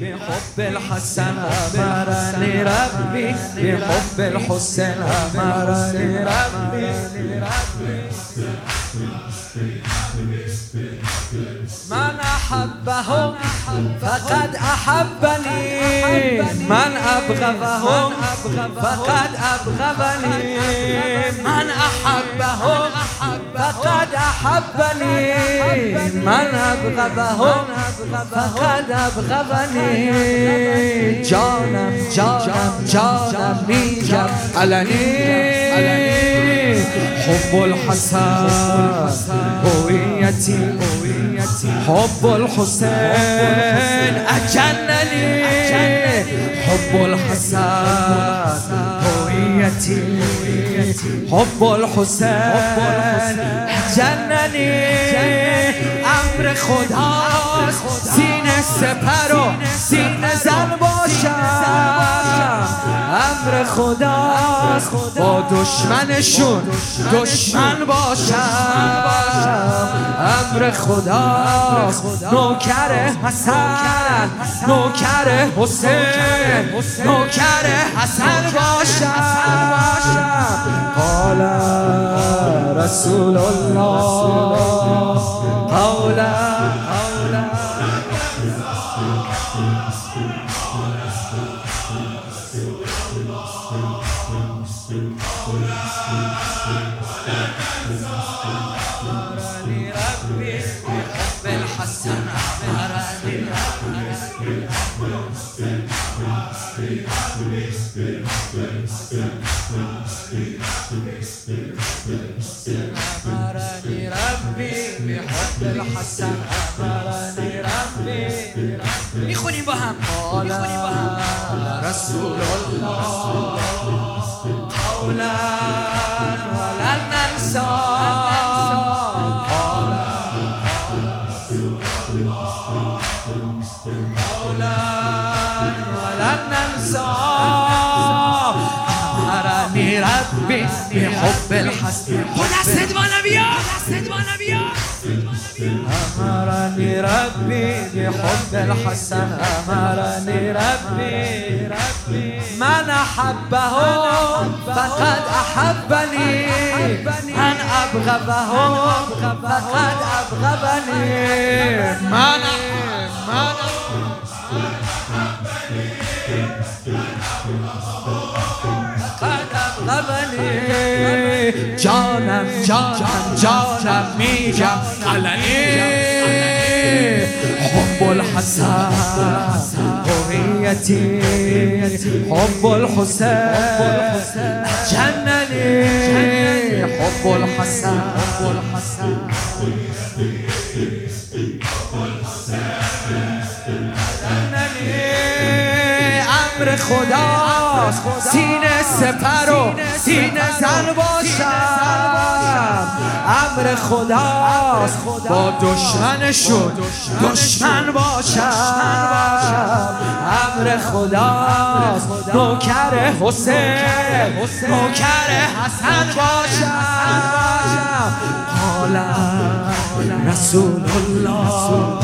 بحب الحسن أمرني ربي بحب الحسين أمرني ربي من أحبهم فقد أحبني. من أبغضهم فقد أبغضني. من أحبهم فقد أحبني. من أبغضهم فقد أبغضني. جانم جانم جانم میگم علنی. حب الحسن هویتی حب الحسین. اجننی حب الحسن. هویتی. حب الحسین. اجننی امر خداست سینه سپر و سینه زن باشم. امر خداست با دشمنشون دشمن باشم. امر خداست نوکر حسن نوکر حسین نوکر حسن باشم. قال رسول الله قولا بالحسن أمرني ربي بحب الحسن أمرني ربي میخونیم با هم میخونیم با هم رسول الله قولا ولن ننسى. ننسى أمرني ربي بحب الحسن بالا بیا دستت بالا بیا أمرني ربي بحب الحسن أمرني ربي من أحبه فقد أحبني من أبغضه فقد أبغضني. من من جانم جانم جانم میگم علنی. حب الحسن هویتی حب الحسین جننی. حب الحسن حب الحسن. امر خداست سینه سپر و سینه زن باشم. امر خداست با دشمنشون دشمن باشم. امر خداست نوکر حسین نوکر حسن باشم. قال رسول الله.